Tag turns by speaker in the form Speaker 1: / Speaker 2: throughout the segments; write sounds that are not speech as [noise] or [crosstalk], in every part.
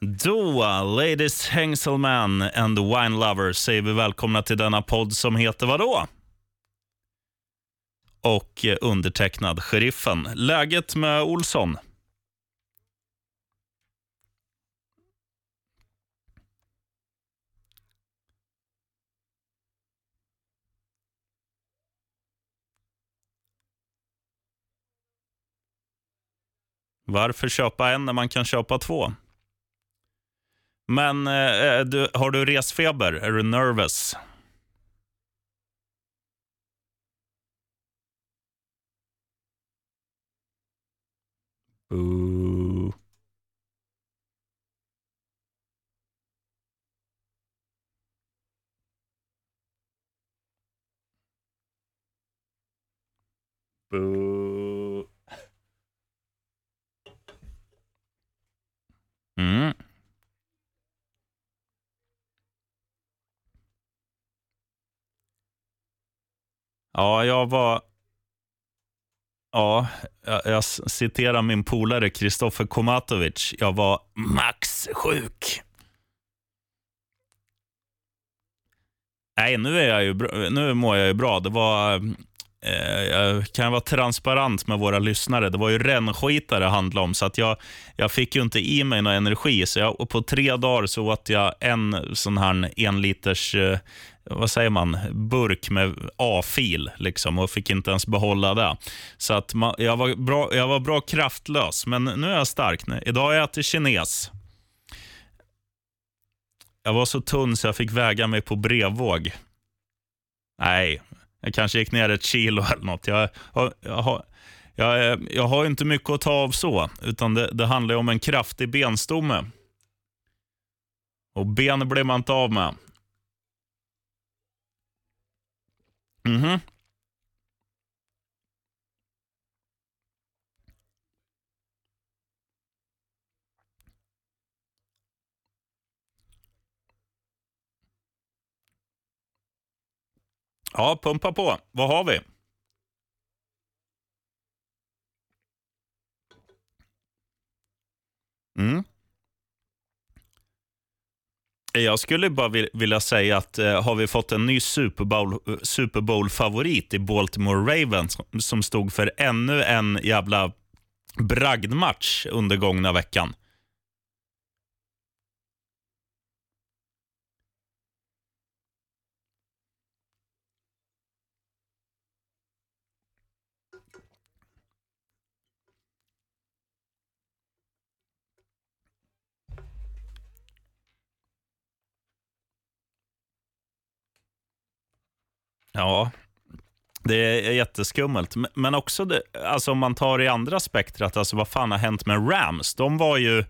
Speaker 1: Då, Ladies Hengselman and the Wine Lovers säger vi välkomna till denna podd som heter vadå? Och eh, undertecknad Sheriffen. Läget med Olsson? Varför köpa en när man kan köpa två? Men eh, eh, du, har du resfeber? Är du nervous? Ooh. Boo. Mm. Ja, jag var... Ja, jag, jag citerar min polare Kristoffer Komatovic. Jag var max sjuk. Nej, nu, är jag ju bra, nu mår jag ju bra. Det var... Eh, jag kan vara transparent med våra lyssnare. Det var ju rännskitare det handlade om, så att jag, jag fick ju inte i mig någon energi. Så jag, på tre dagar så åt jag en sån här en liters eh, vad säger man, burk med A-fil liksom, och fick inte ens behålla det. Så att man, jag, var bra, jag var bra kraftlös, men nu är jag stark. Idag har jag ätit kines. Jag var så tunn så jag fick väga mig på brevvåg. Nej, jag kanske gick ner ett kilo eller något. Jag, jag, jag, har, jag, jag har inte mycket att ta av så, utan det, det handlar om en kraftig benstomme. Och ben blir man inte av med. Mhm. Ja, pumpa på. Vad har vi? Mm. Jag skulle bara vilja säga att eh, har vi fått en ny Super Bowl, eh, Super Bowl-favorit i Baltimore Ravens som stod för ännu en jävla bragdmatch under gångna veckan. Ja, det är jätteskummelt. Men också det, alltså om man tar i andra spektrat, alltså vad fan har hänt med Rams? De var ju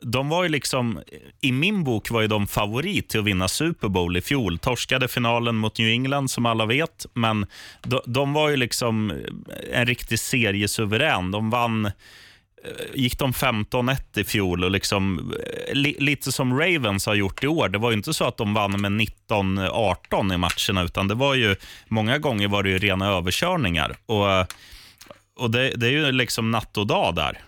Speaker 1: de var ju liksom, I min bok var ju de favorit till att vinna Super Bowl i fjol. Torskade finalen mot New England, som alla vet. Men de, de var ju liksom en riktig seriesuverän. De vann Eh, gick de 15-1 i fjol och liksom, eh, li, lite som Ravens har gjort i år. Det var ju inte så att de vann med 19-18 i matcherna, utan det var ju många gånger var det ju rena överkörningar. Och, och det, det är ju liksom natt och dag där.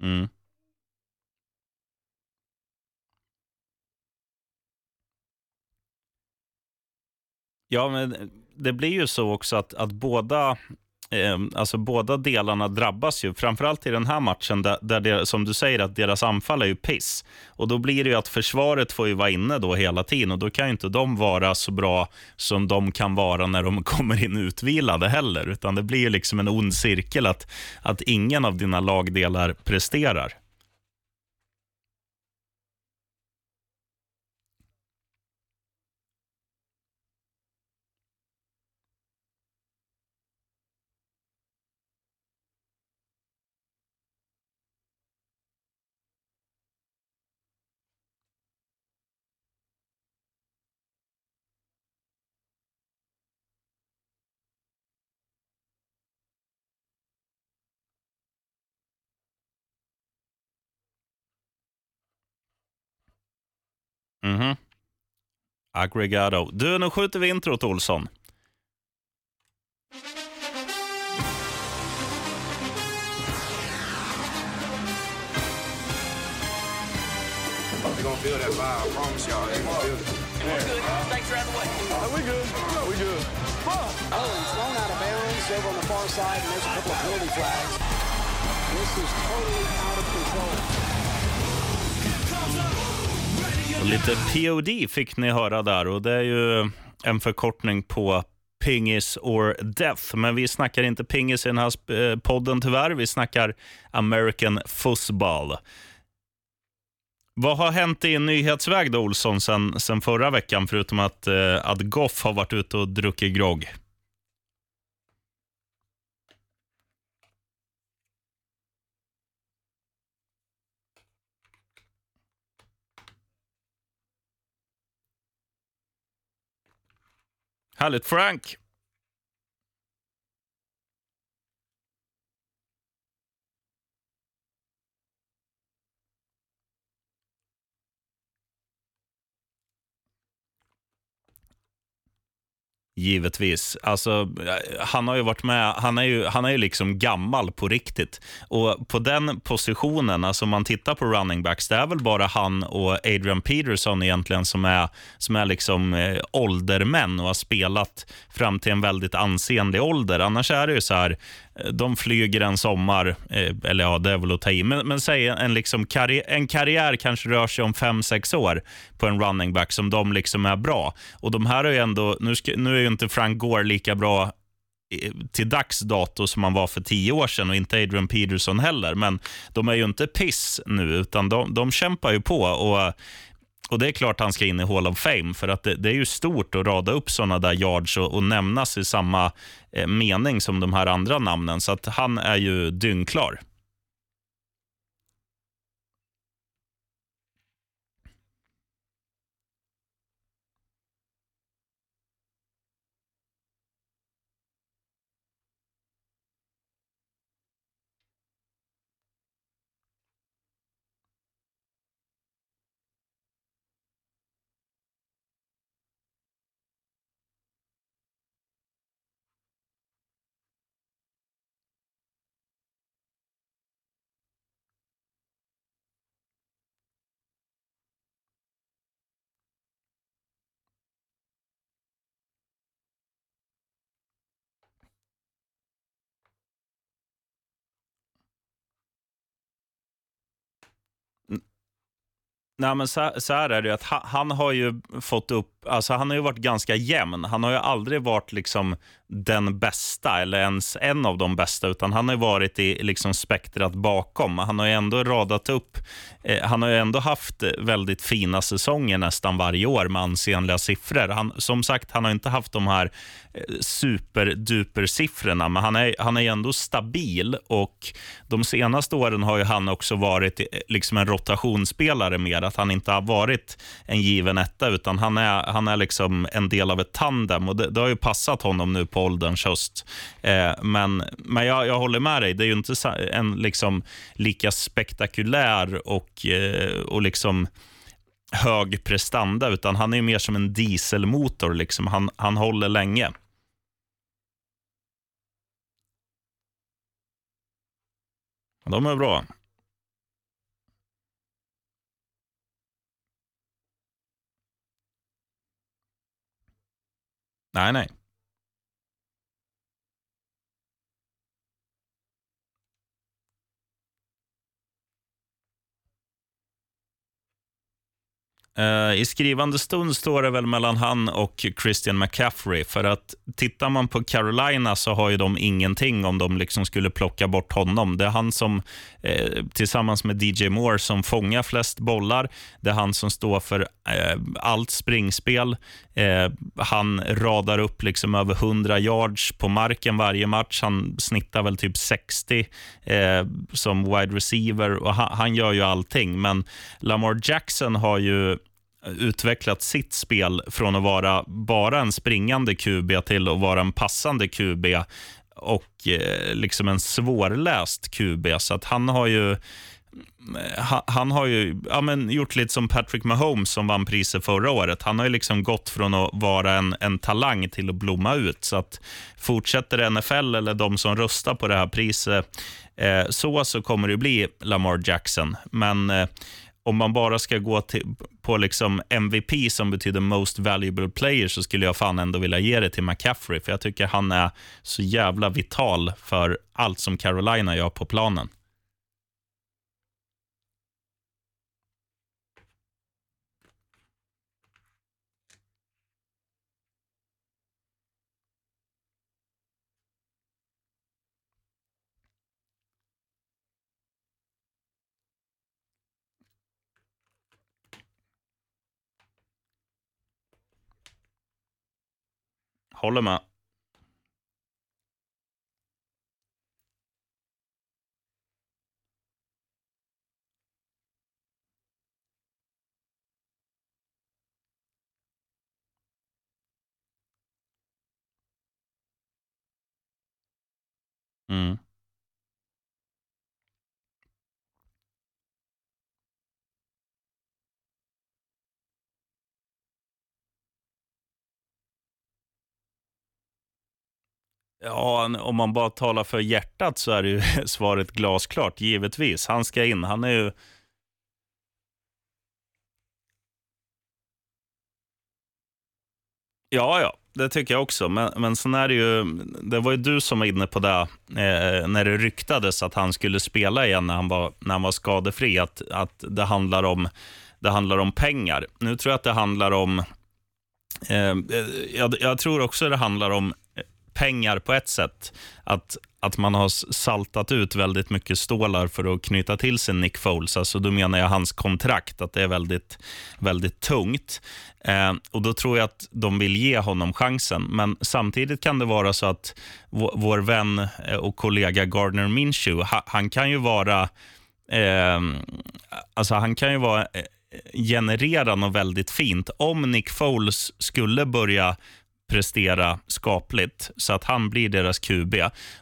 Speaker 1: Mm. Ja, men det blir ju så också att, att båda eh, alltså båda delarna drabbas ju. Framförallt i den här matchen där, där det, som du säger att deras anfall är ju piss. Och då blir det ju att försvaret får ju vara inne då hela tiden och då kan ju inte de vara så bra som de kan vara när de [laughs] kommer in utvilade heller. Utan det blir ju liksom en ond cirkel att, att ingen av dina lagdelar presterar. Mhm. Aggregado. Du, nu skjuter vi introt, Olsson.
Speaker 2: Gonna feel that vibe. I promise y'all. Gonna feel it.
Speaker 3: Thanks for having
Speaker 4: we good. No, we good.
Speaker 5: Oh, thrown out of bounds over on the far side, and there's a couple of penalty flags. This is totally out of control.
Speaker 1: Och lite POD fick ni höra där och det är ju en förkortning på Pingis or Death. Men vi snackar inte pingis i den här eh, podden tyvärr. Vi snackar American football. Vad har hänt i nyhetsväg då, Olsson, sen, sen förra veckan, förutom att, eh, att Goff har varit ute och druckit grogg? Härligt, Frank. Givetvis. Alltså, han har ju varit med, han är ju, han är ju liksom gammal på riktigt. Och på den positionen, alltså om man tittar på running backs, det är väl bara han och Adrian Peterson egentligen som är, som är liksom eh, åldermän och har spelat fram till en väldigt ansenlig ålder. Annars är det ju så här, Eh, de flyger en sommar, eh, eller ja, det är väl att ta i, men, men säg en, liksom karri en karriär kanske rör sig om fem sex år på en running back som de liksom är bra. Och de här är ju ändå, nu, ska, nu är ju inte Frank Gore lika bra eh, till dags dato som han var för tio år sedan och inte Adrian Peterson heller. Men de är ju inte piss nu, utan de, de kämpar ju på. Och och Det är klart han ska in i Hall of Fame, för att det, det är ju stort att rada upp såna där yards och, och nämnas i samma eh, mening som de här andra namnen. Så att han är ju dyngklar. Nej, men så, så här är det ju att han, han har ju fått upp, alltså han har ju varit ganska jämn. Han har ju aldrig varit liksom den bästa eller ens en av de bästa, utan han har ju varit i liksom spektrat bakom. Han har ju ändå radat upp, eh, han har ju ändå haft väldigt fina säsonger nästan varje år med ansenliga siffror. Han, som sagt, han har inte haft de här eh, superduper-siffrorna, men han är, han är ändå stabil och de senaste åren har ju han också varit eh, liksom en rotationsspelare mer, att han inte har varit en given etta, utan han är, han är liksom en del av ett tandem och det, det har ju passat honom nu på ålderns höst. Eh, men men jag, jag håller med dig, det är ju inte en liksom lika spektakulär och, eh, och liksom hög prestanda, utan han är ju mer som en dieselmotor. Liksom. Han, han håller länge. De är bra. Nej, nej. Eh, I skrivande stund står det väl mellan han och Christian McCaffrey. För att tittar man på Carolina så har ju de ingenting om de liksom skulle plocka bort honom. Det är han som, eh, tillsammans med DJ Moore, som fångar flest bollar. Det är han som står för eh, allt springspel. Han radar upp liksom över 100 yards på marken varje match. Han snittar väl typ 60 som wide receiver. och han, han gör ju allting. Men Lamar Jackson har ju utvecklat sitt spel från att vara bara en springande QB till att vara en passande QB och eh, liksom en svårläst QB. Så att han har ju eh, han, han har ju ja, men, gjort lite som Patrick Mahomes som vann priset förra året. Han har ju liksom gått från att vara en, en talang till att blomma ut. Så att Fortsätter NFL eller de som röstar på det här priset eh, så, så kommer det bli Lamar Jackson. Men eh, om man bara ska gå till, på liksom MVP som betyder most valuable player så skulle jag fan ändå vilja ge det till McCaffrey. För jag tycker han är så jävla vital för allt som Carolina gör på planen. Håller med. Mm. Ja, om man bara talar för hjärtat så är ju [laughs] svaret glasklart, givetvis. Han ska in. Han är ju... Ja, ja, det tycker jag också. Men, men sen är det ju, det var ju du som var inne på det eh, när det ryktades att han skulle spela igen när han var, när han var skadefri, att, att det, handlar om, det handlar om pengar. Nu tror jag att det handlar om, eh, eh jag, jag tror också det handlar om pengar på ett sätt. Att, att man har saltat ut väldigt mycket stålar för att knyta till sig Nick Foles. Alltså då menar jag hans kontrakt, att det är väldigt, väldigt tungt. Eh, och Då tror jag att de vill ge honom chansen. Men samtidigt kan det vara så att vår, vår vän eh, och kollega Gardner Minshew, ha, han kan ju vara eh, alltså han kan ju vara eh, generera något väldigt fint. Om Nick Foles skulle börja prestera skapligt så att han blir deras QB.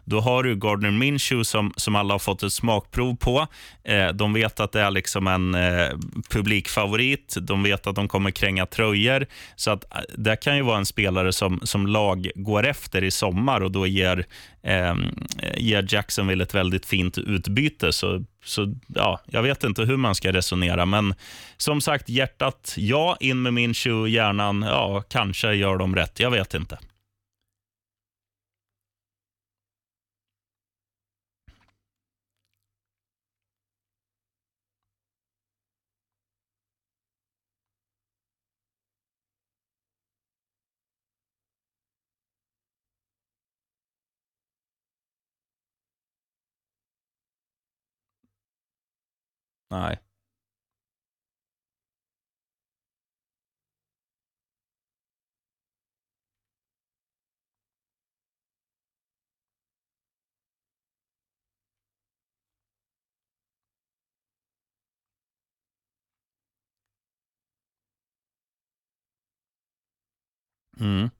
Speaker 1: Då har du Gardner Minshew som, som alla har fått ett smakprov på. Eh, de vet att det är liksom en eh, publikfavorit. De vet att de kommer kränga tröjor. Så att eh, det kan ju vara en spelare som, som lag går efter i sommar och då ger, eh, ger Jacksonville ett väldigt fint utbyte. Så så ja, jag vet inte hur man ska resonera, men som sagt, hjärtat, ja, in med min tjo hjärnan, ja, kanske gör de rätt. Jag vet inte. Nej. Mm.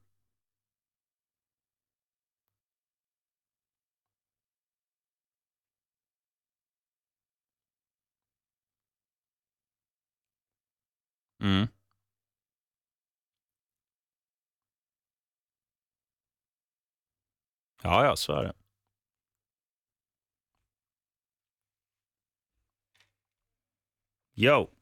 Speaker 1: Mm. Ja, ja, så är det. Yo!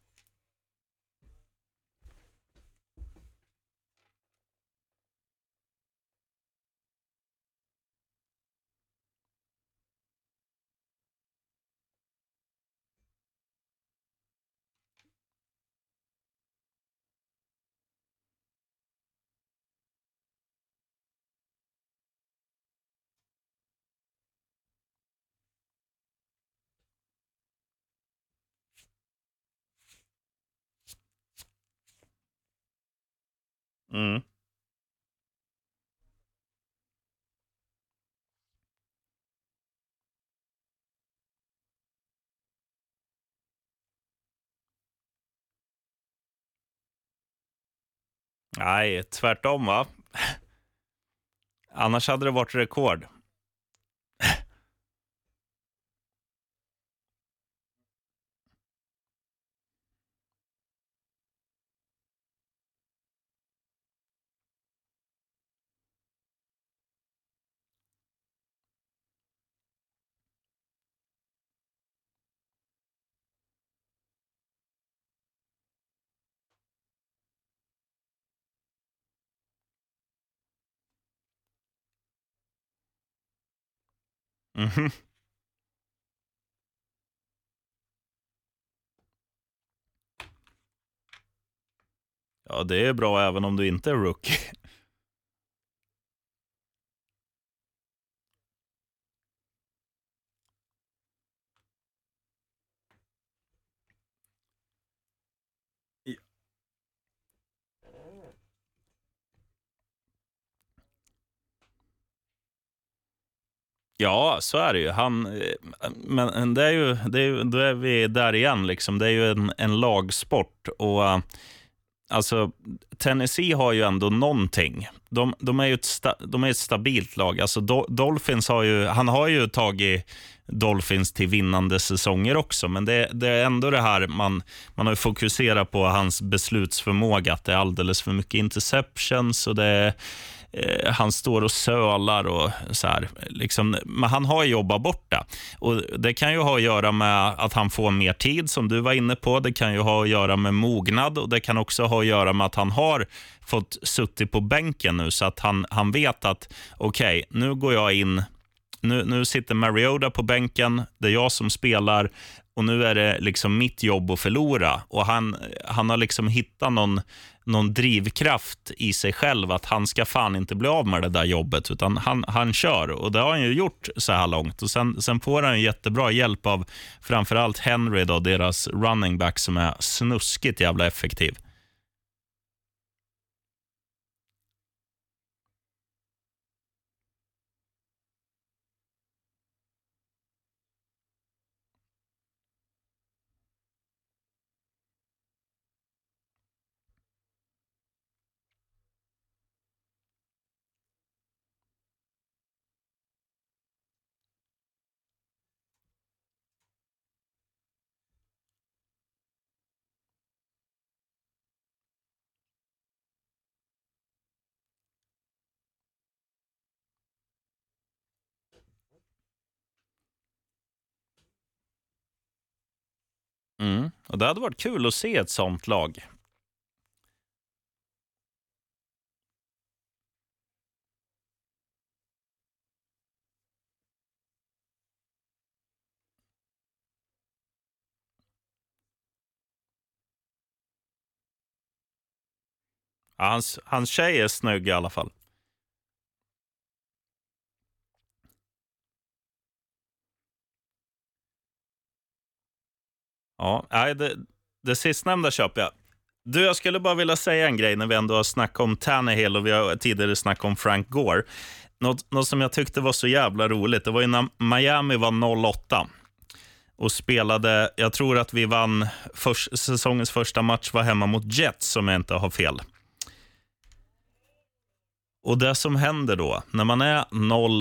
Speaker 1: Mm. Nej, tvärtom va? [laughs] Annars hade det varit rekord. Mhm. Ja, det är bra även om du inte är rookie. Ja, så är det ju. Han, eh, men eh, det är ju, det är ju, då är vi där igen. Liksom. Det är ju en, en lagsport. Och, eh, alltså, Tennessee har ju ändå någonting. De, de är ju ett, sta, de är ett stabilt lag. Alltså, Do, Dolphins har ju, han har ju tagit Dolphins till vinnande säsonger också, men det, det är ändå det här man, man har fokuserat på hans beslutsförmåga, att det är alldeles för mycket interceptions och det är eh, han står och sölar och så här. Liksom, men han har jobbat bort det. Och det kan ju ha att göra med att han får mer tid, som du var inne på. Det kan ju ha att göra med mognad och det kan också ha att göra med att han har fått suttit på bänken nu, så att han, han vet att okej, okay, nu går jag in nu, nu sitter Mariota på bänken, det är jag som spelar och nu är det liksom mitt jobb att förlora. Och Han, han har liksom hittat någon, någon drivkraft i sig själv att han ska fan inte bli av med det där jobbet, utan han, han kör. Och Det har han ju gjort så här långt. Och Sen, sen får han jättebra hjälp av framförallt Henry, då, deras running back, som är snuskigt jävla effektiv. Mm. Och Det hade varit kul att se ett sånt lag. Ja, hans, hans tjej är snygg i alla fall. Ja, det, det sistnämnda köper jag. Du, jag skulle bara vilja säga en grej när vi ändå har snackat om Tannehill och vi har tidigare snackat om Frank Gore. Något, något som jag tyckte var så jävla roligt, det var ju när Miami var 08 och spelade, jag tror att vi vann, för, säsongens första match var hemma mot Jets om jag inte har fel. Och Det som händer då, när man är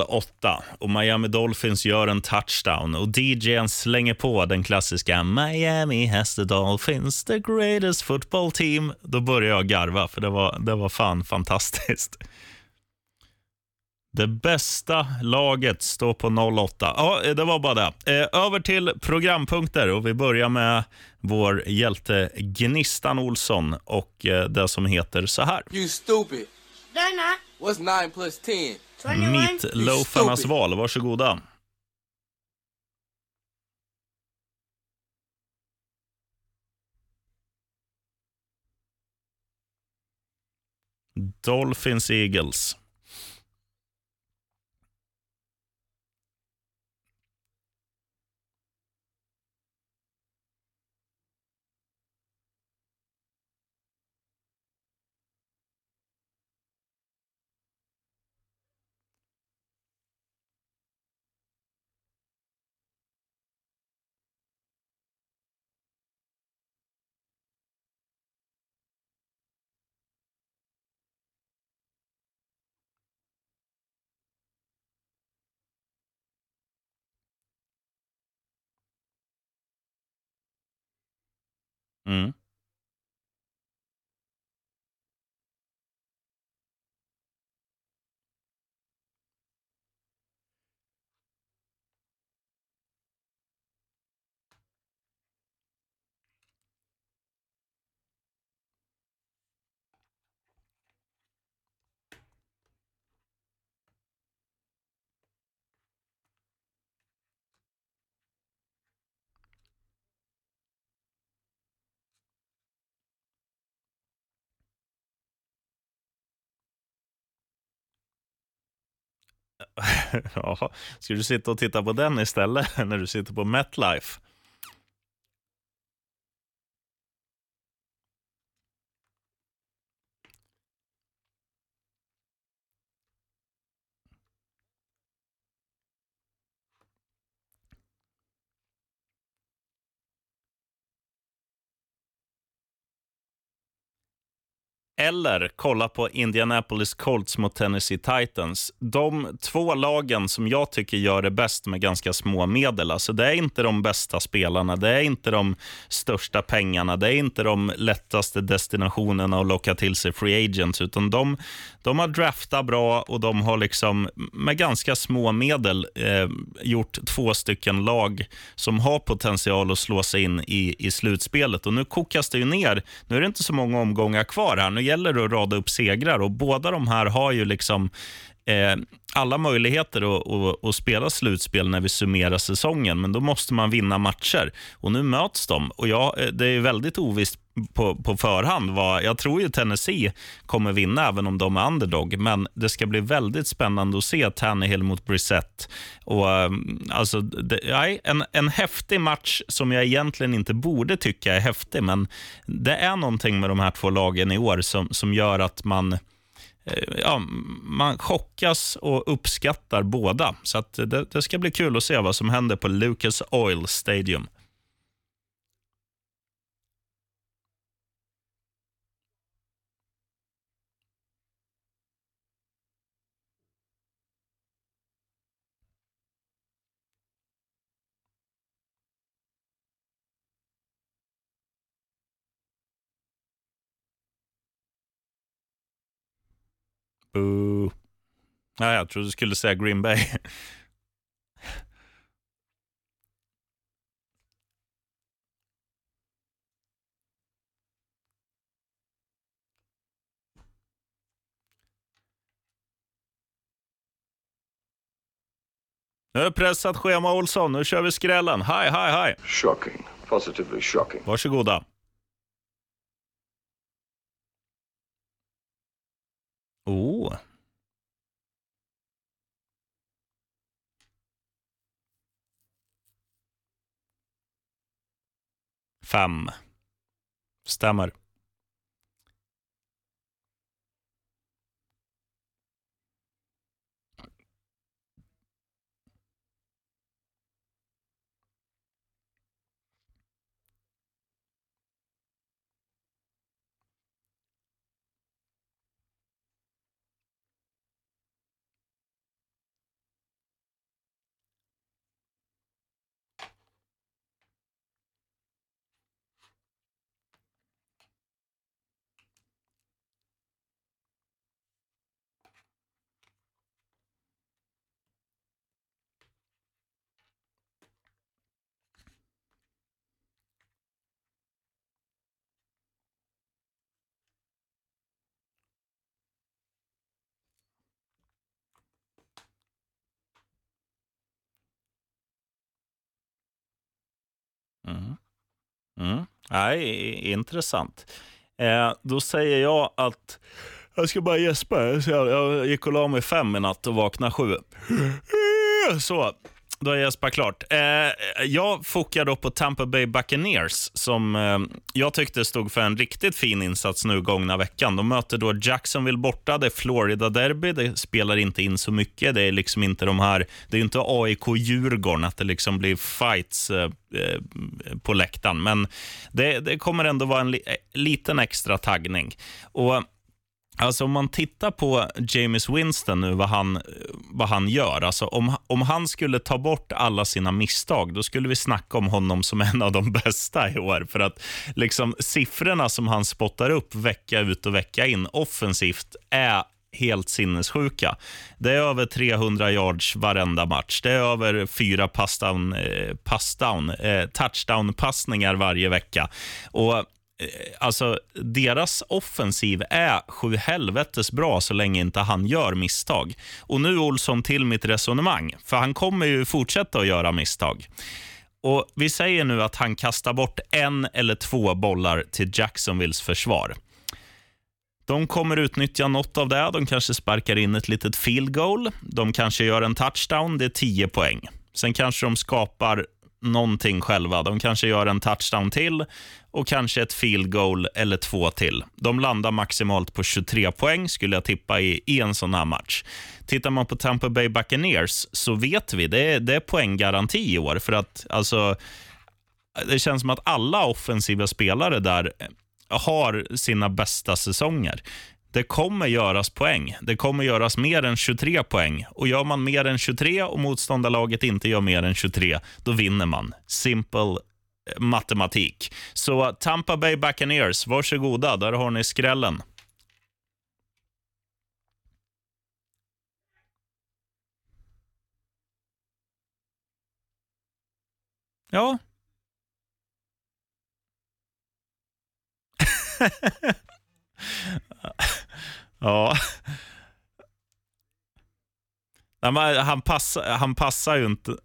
Speaker 1: 08 och Miami Dolphins gör en touchdown och DJn slänger på den klassiska Miami has the Dolphins, the greatest football team. Då börjar jag garva, för det var, det var fan fantastiskt. Det bästa laget står på 08. Ja, det var bara det. Eh, över till programpunkter och vi börjar med vår hjälte Gnistan Olsson och eh, det som heter så här.
Speaker 6: You stupid.
Speaker 7: They're not.
Speaker 6: What's 9 plus 10?
Speaker 7: 21.
Speaker 1: Meatloafarnas val, varsågoda. Dolphins Eagles. Mm. [laughs] Ja, ska du sitta och titta på den istället [laughs] när du sitter på MetLife? Eller kolla på Indianapolis Colts mot Tennessee Titans. De två lagen som jag tycker gör det bäst med ganska små medel. Alltså det är inte de bästa spelarna, det är inte de största pengarna, det är inte de lättaste destinationerna att locka till sig free agents, utan de, de har draftat bra och de har liksom med ganska små medel eh, gjort två stycken lag som har potential att slå sig in i, i slutspelet. Och Nu kokas det ju ner. Nu är det inte så många omgångar kvar här. Nu gäller det att rada upp segrar och båda de här har ju liksom eh, alla möjligheter att, att, att, spela slutspel när vi summerar säsongen, men då måste man vinna matcher. Och Nu möts de. Och jag, eh, Det är väldigt ovisst på, på förhand. Vad, jag tror ju Tennessee kommer vinna, även om de är underdog. Men det ska bli väldigt spännande att se Tannehill mot Brissett. Och, ehm, alltså, det, nej, en, en häftig match som jag egentligen inte borde tycka är häftig, men det är någonting med de här två lagen i år som, som gör att man Eh, ja, man chockas och uppskattar båda. Så det, det, ska bli kul att se vad som händer på Lucas Oil Stadium. Boo. Ja, jag trodde du skulle säga Green Bay. Nu är pressat schema Olsson. Nu kör vi skrällen. Hej, hej, hej.
Speaker 7: Shocking. Positively shocking.
Speaker 1: Varsågoda. Oh. Fem. Stämmer. Mm. Mm. Nej, intressant. Eh, då säger jag att jag ska bara gäspa. Jag gick och la mig fem i natt och vaknade sju. Så, då är Jesper klart. Eh, jag fokar då på Tampa Bay Buccaneers som eh, jag tyckte stod för en riktigt fin insats nu gångna veckan. De möter då Jacksonville borta. Det är Florida Derby. Det spelar inte in så mycket. Det är liksom inte de här, det är inte AIK-Djurgården, att det liksom blir fights eh, eh, på läktaren. Men det, det kommer ändå vara en li, eh, liten extra taggning. Och Alltså om man tittar på James Winston nu, vad han, vad han gör. Alltså om, om han skulle ta bort alla sina misstag, då skulle vi snacka om honom som en av de [laughs] bästa i år. För att liksom, siffrorna som han spottar upp vecka ut och vecka in offensivt är helt sinnessjuka. Det är över 300 yards varenda match. Det är över fyra passdown, eh, passdown, eh, touchdown-passningar varje vecka. Och Eh, alltså, deras offensiv är sju helvetes bra så länge inte han gör misstag. Och nu Olsson till mitt resonemang, för han kommer ju fortsätta att göra misstag. Och Vi säger nu att han kastar bort en eller två bollar till Jacksonvilles försvar. De kommer utnyttja något av det. De kanske sparkar in ett litet field goal. De kanske gör en touchdown. Det är 10 poäng. Sen kanske de skapar någonting själva. De kanske gör en touchdown till och kanske ett field goal eller två till. De landar maximalt på 23 poäng skulle jag tippa i, en sån här match. Tittar man på Tampa Bay Buccaneers så vet vi, det är, det är poänggaranti i år. För att alltså, det känns som att alla offensiva spelare där har sina bästa säsonger. Det kommer göras poäng. Det kommer göras mer än 23 poäng. Och Gör man mer än 23 och motståndarlaget inte gör mer än 23, då vinner man. Simple eh, matematik. Så uh, Tampa Bay Buccaneers, varsågoda. Där har ni skrällen. Ja. [laughs] ja. [laughs] Han, pass, han passar ju inte.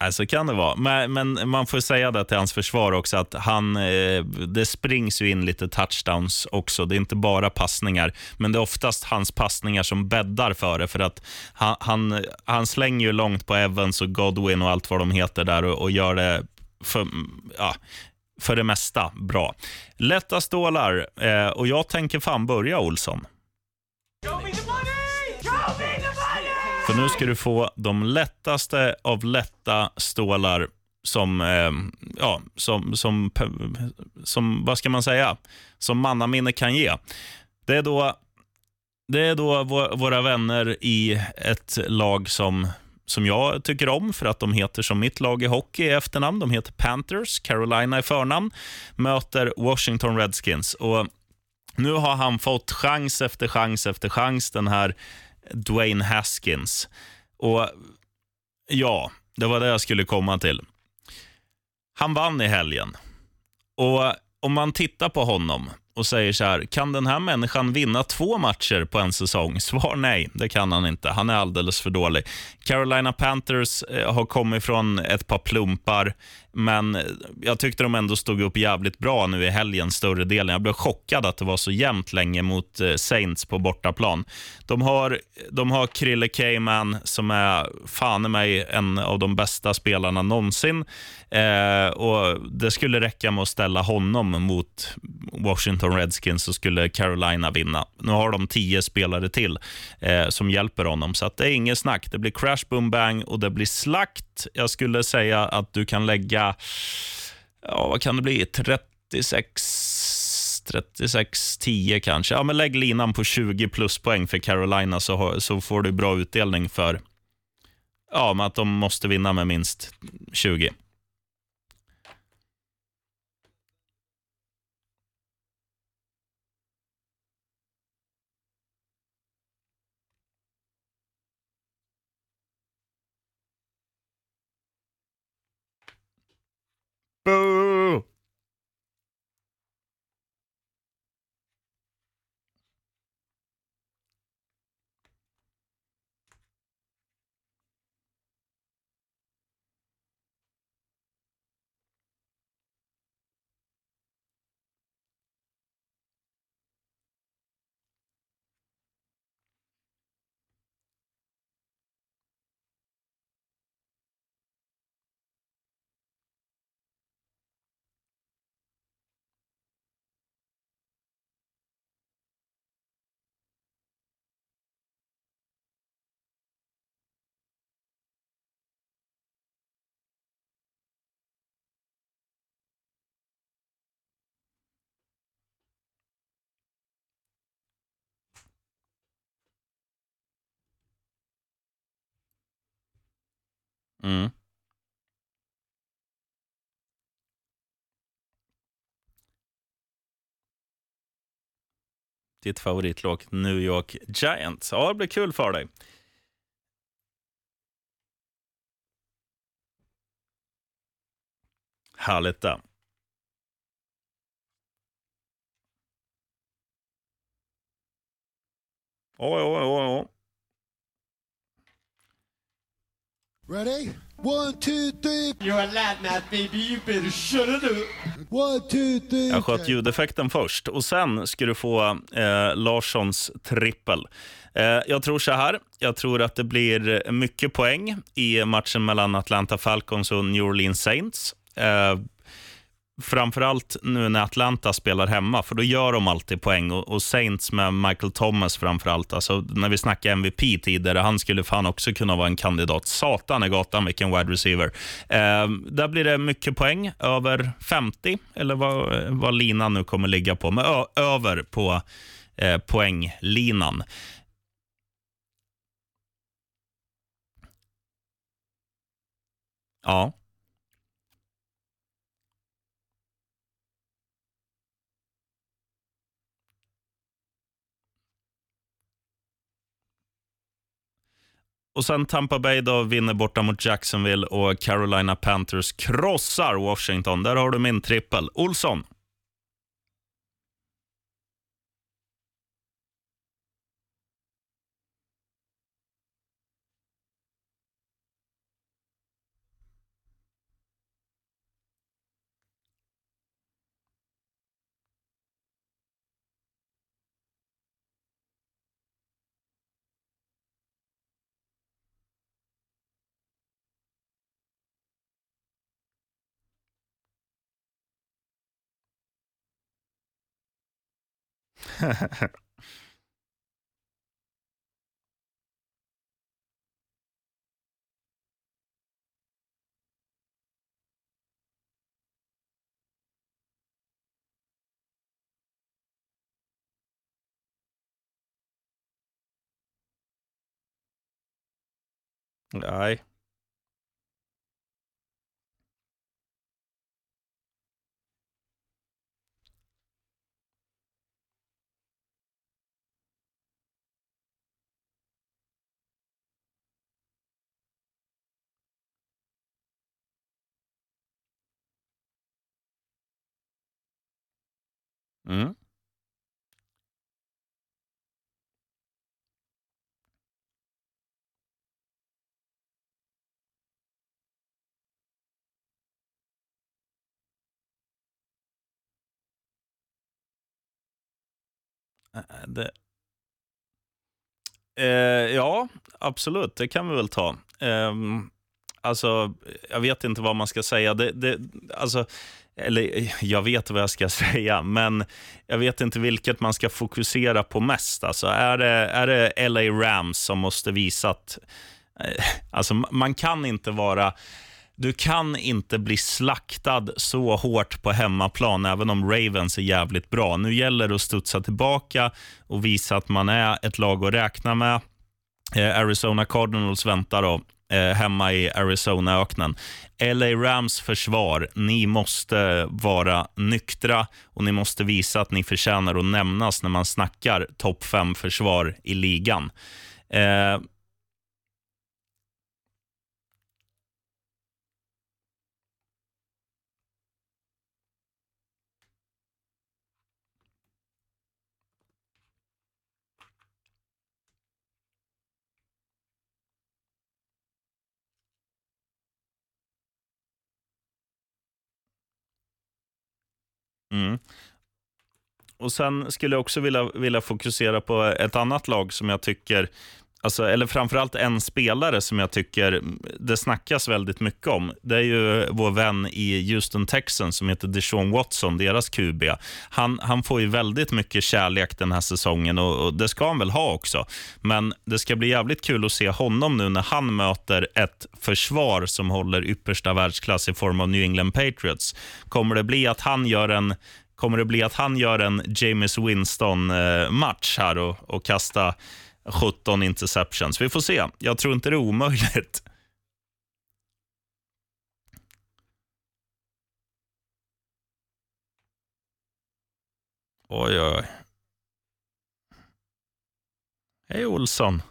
Speaker 1: Alltså så kan det vara. Men, men, man får säga det till hans försvar också, att han, eh, det springs ju in lite touchdowns också. Det är inte bara passningar, men det är oftast hans passningar som bäddar för det. För att han, han, han slänger ju långt på Evans och Godwin och allt vad de heter där och, och gör det för, ja, för det mesta bra. Lätta stålar eh, och jag tänker fan börja Olsson. För nu ska du få de lättaste av lätta stålar som, eh, ja, som, som, som, vad ska man säga, som mannaminne kan ge. Det är då, det är då våra vänner i ett lag som, som jag tycker om för att de heter som mitt lag i hockey i efternamn. De heter Panthers, Carolina i förnamn, möter Washington Redskins. Och nu har han fått chans efter chans efter chans, den här Dwayne Haskins. Och ja, det var det jag skulle komma till. Han vann i helgen. Och om man tittar på honom och säger så här, kan den här människan vinna två matcher på en säsong? Svar nej, det kan han inte. Han är alldeles för dålig. Carolina Panthers eh, har kommit från ett par plumpar, men eh, jag tyckte de ändå stod upp jävligt bra nu i helgen, större delen. Jag blev chockad att det var så jämnt länge mot eh, Saints på bortaplan. De har, de har Krille Cayman som är fan i mig en av de bästa spelarna någonsin. Eh, och Det skulle räcka med att ställa honom mot Washington Redskins så skulle Carolina vinna. Nu har de tio spelare till eh, som hjälper honom, så att det är inget snack. Det blir crash, boom, bang och det blir slakt. Jag skulle säga att du kan lägga, ja, vad kan det bli, 36 36, 10 kanske. Ja, men lägg linan på 20 pluspoäng för Carolina så, så får du bra utdelning för ja, att de måste vinna med minst 20. Boo! Mm. Ditt favoritlag New York Giants. Ja, det blir kul för dig. Härligt det. Oj, oj, oj, oj.
Speaker 8: Ready? One, two, three.
Speaker 4: You're a lad baby. You better shut it up.
Speaker 8: One, two, three.
Speaker 1: Jag sköt ljudeffekten först och sen ska du få eh, Larssons trippel. Eh, jag tror så här. Jag tror att det blir mycket poäng i matchen mellan Atlanta Falcons och New Orleans Saints. Eh, framförallt nu när Atlanta spelar hemma, för då gör de alltid poäng. Och, och Saints med Michael Thomas framförallt. Alltså, när vi snackade MVP tidigare, han skulle fan också kunna vara en kandidat. Satan i gatan, vilken wide receiver. Eh, där blir det mycket poäng, över 50, eller vad, vad linan nu kommer ligga på. Men ö, över på eh, poänglinan. Ja. Och sen Tampa Bay då vinner borta mot Jacksonville och Carolina Panthers krossar Washington. Där har du min trippel. Olsson. Nej. Mm. Äh, det... Eh, ja, absolut. Det kan vi väl ta. Eh, alltså, jag vet inte vad man ska säga. Det, det, alltså, eller jag vet vad jag ska [laughs] säga, men jag vet inte vilket man ska fokusera på mest. Alltså, är, det, är det LA Rams som måste visa att... Eh, alltså, man kan inte vara... Du kan inte bli slaktad så hårt på hemmaplan, även om Ravens är jävligt bra. Nu gäller det att studsa tillbaka och visa att man är ett lag att räkna med. Eh, Arizona Cardinals väntar då, eh, hemma i Arizona-öknen. LA Rams försvar, ni måste vara nyktra och ni måste visa att ni förtjänar att nämnas när man snackar topp 5-försvar i ligan. Eh, Mm. Och Sen skulle jag också vilja, vilja fokusera på ett annat lag som jag tycker, alltså, eller framförallt en spelare som jag tycker det snackas väldigt mycket om. Det är ju vår vän i Houston Texans som heter Deshaun Watson, deras QB. Han, han får ju väldigt mycket kärlek den här säsongen och, och det ska han väl ha också. Men det ska bli jävligt kul att se honom nu när han möter ett försvar som håller yppersta världsklass i form av New England Patriots. Kommer det bli att han gör en Kommer det bli att han gör en James Winston-match eh, här och, och kasta 17 interceptions. Vi får se. Jag tror inte det är omöjligt. Oj, oj, oj. Hej Olsson.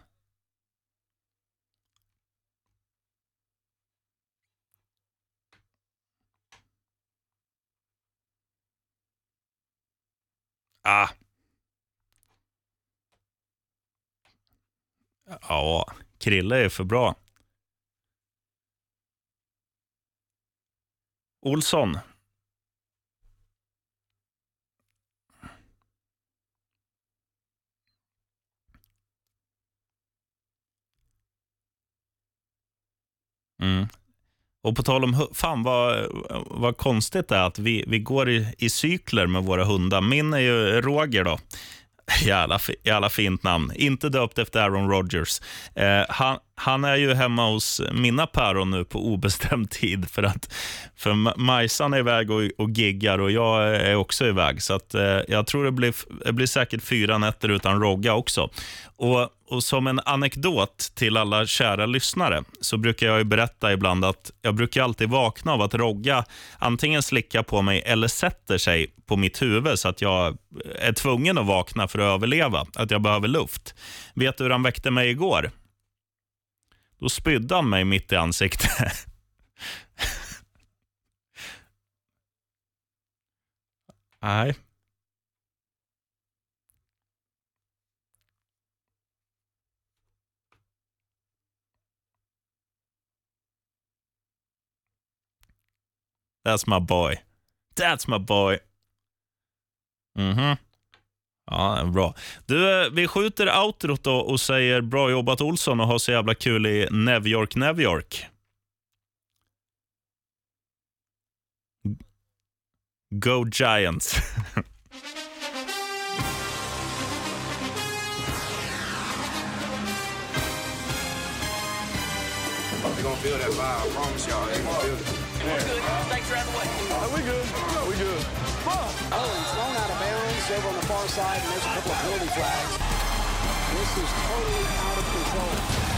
Speaker 1: Ah, Ja, Krille är för bra. Olsson. Mm. Och på tal om fan vad, vad konstigt det är att vi, vi går i, i cykler med våra hundar. Min är ju Roger då. [laughs] Jävla, jävla fint namn. Inte döpt efter Aaron Rodgers. Eh, han, han är ju hemma hos mina päron nu på obestämd [laughs] tid för att för Majsan är iväg och, och giggar och jag är också iväg. Så att, eh, jag tror det blir, det blir säkert fyra nätter utan Rogga också. Och, och Som en anekdot till alla kära lyssnare så brukar jag ju berätta ibland att jag brukar alltid vakna av att Rogga antingen slickar på mig eller sätter sig på mitt huvud så att jag är tvungen att vakna för att överleva, att jag behöver luft. Vet du hur han väckte mig igår? Då spydde han mig mitt i ansiktet. [laughs] Nej. That's my boy. That's my boy. Mhm. Ja, bra. Du, vi skjuter outrot då och säger bra jobbat Olsson och ha så jävla kul i New York, New York. Go Giants.
Speaker 2: They're gonna feel that vibe. I promise y'all. They're gonna feel it.
Speaker 3: We're good. Thanks for out the way.
Speaker 5: we good. we good. Oh, and thrown out of bounds over on the far side, and there's a couple of penalty flags. This is totally out of control.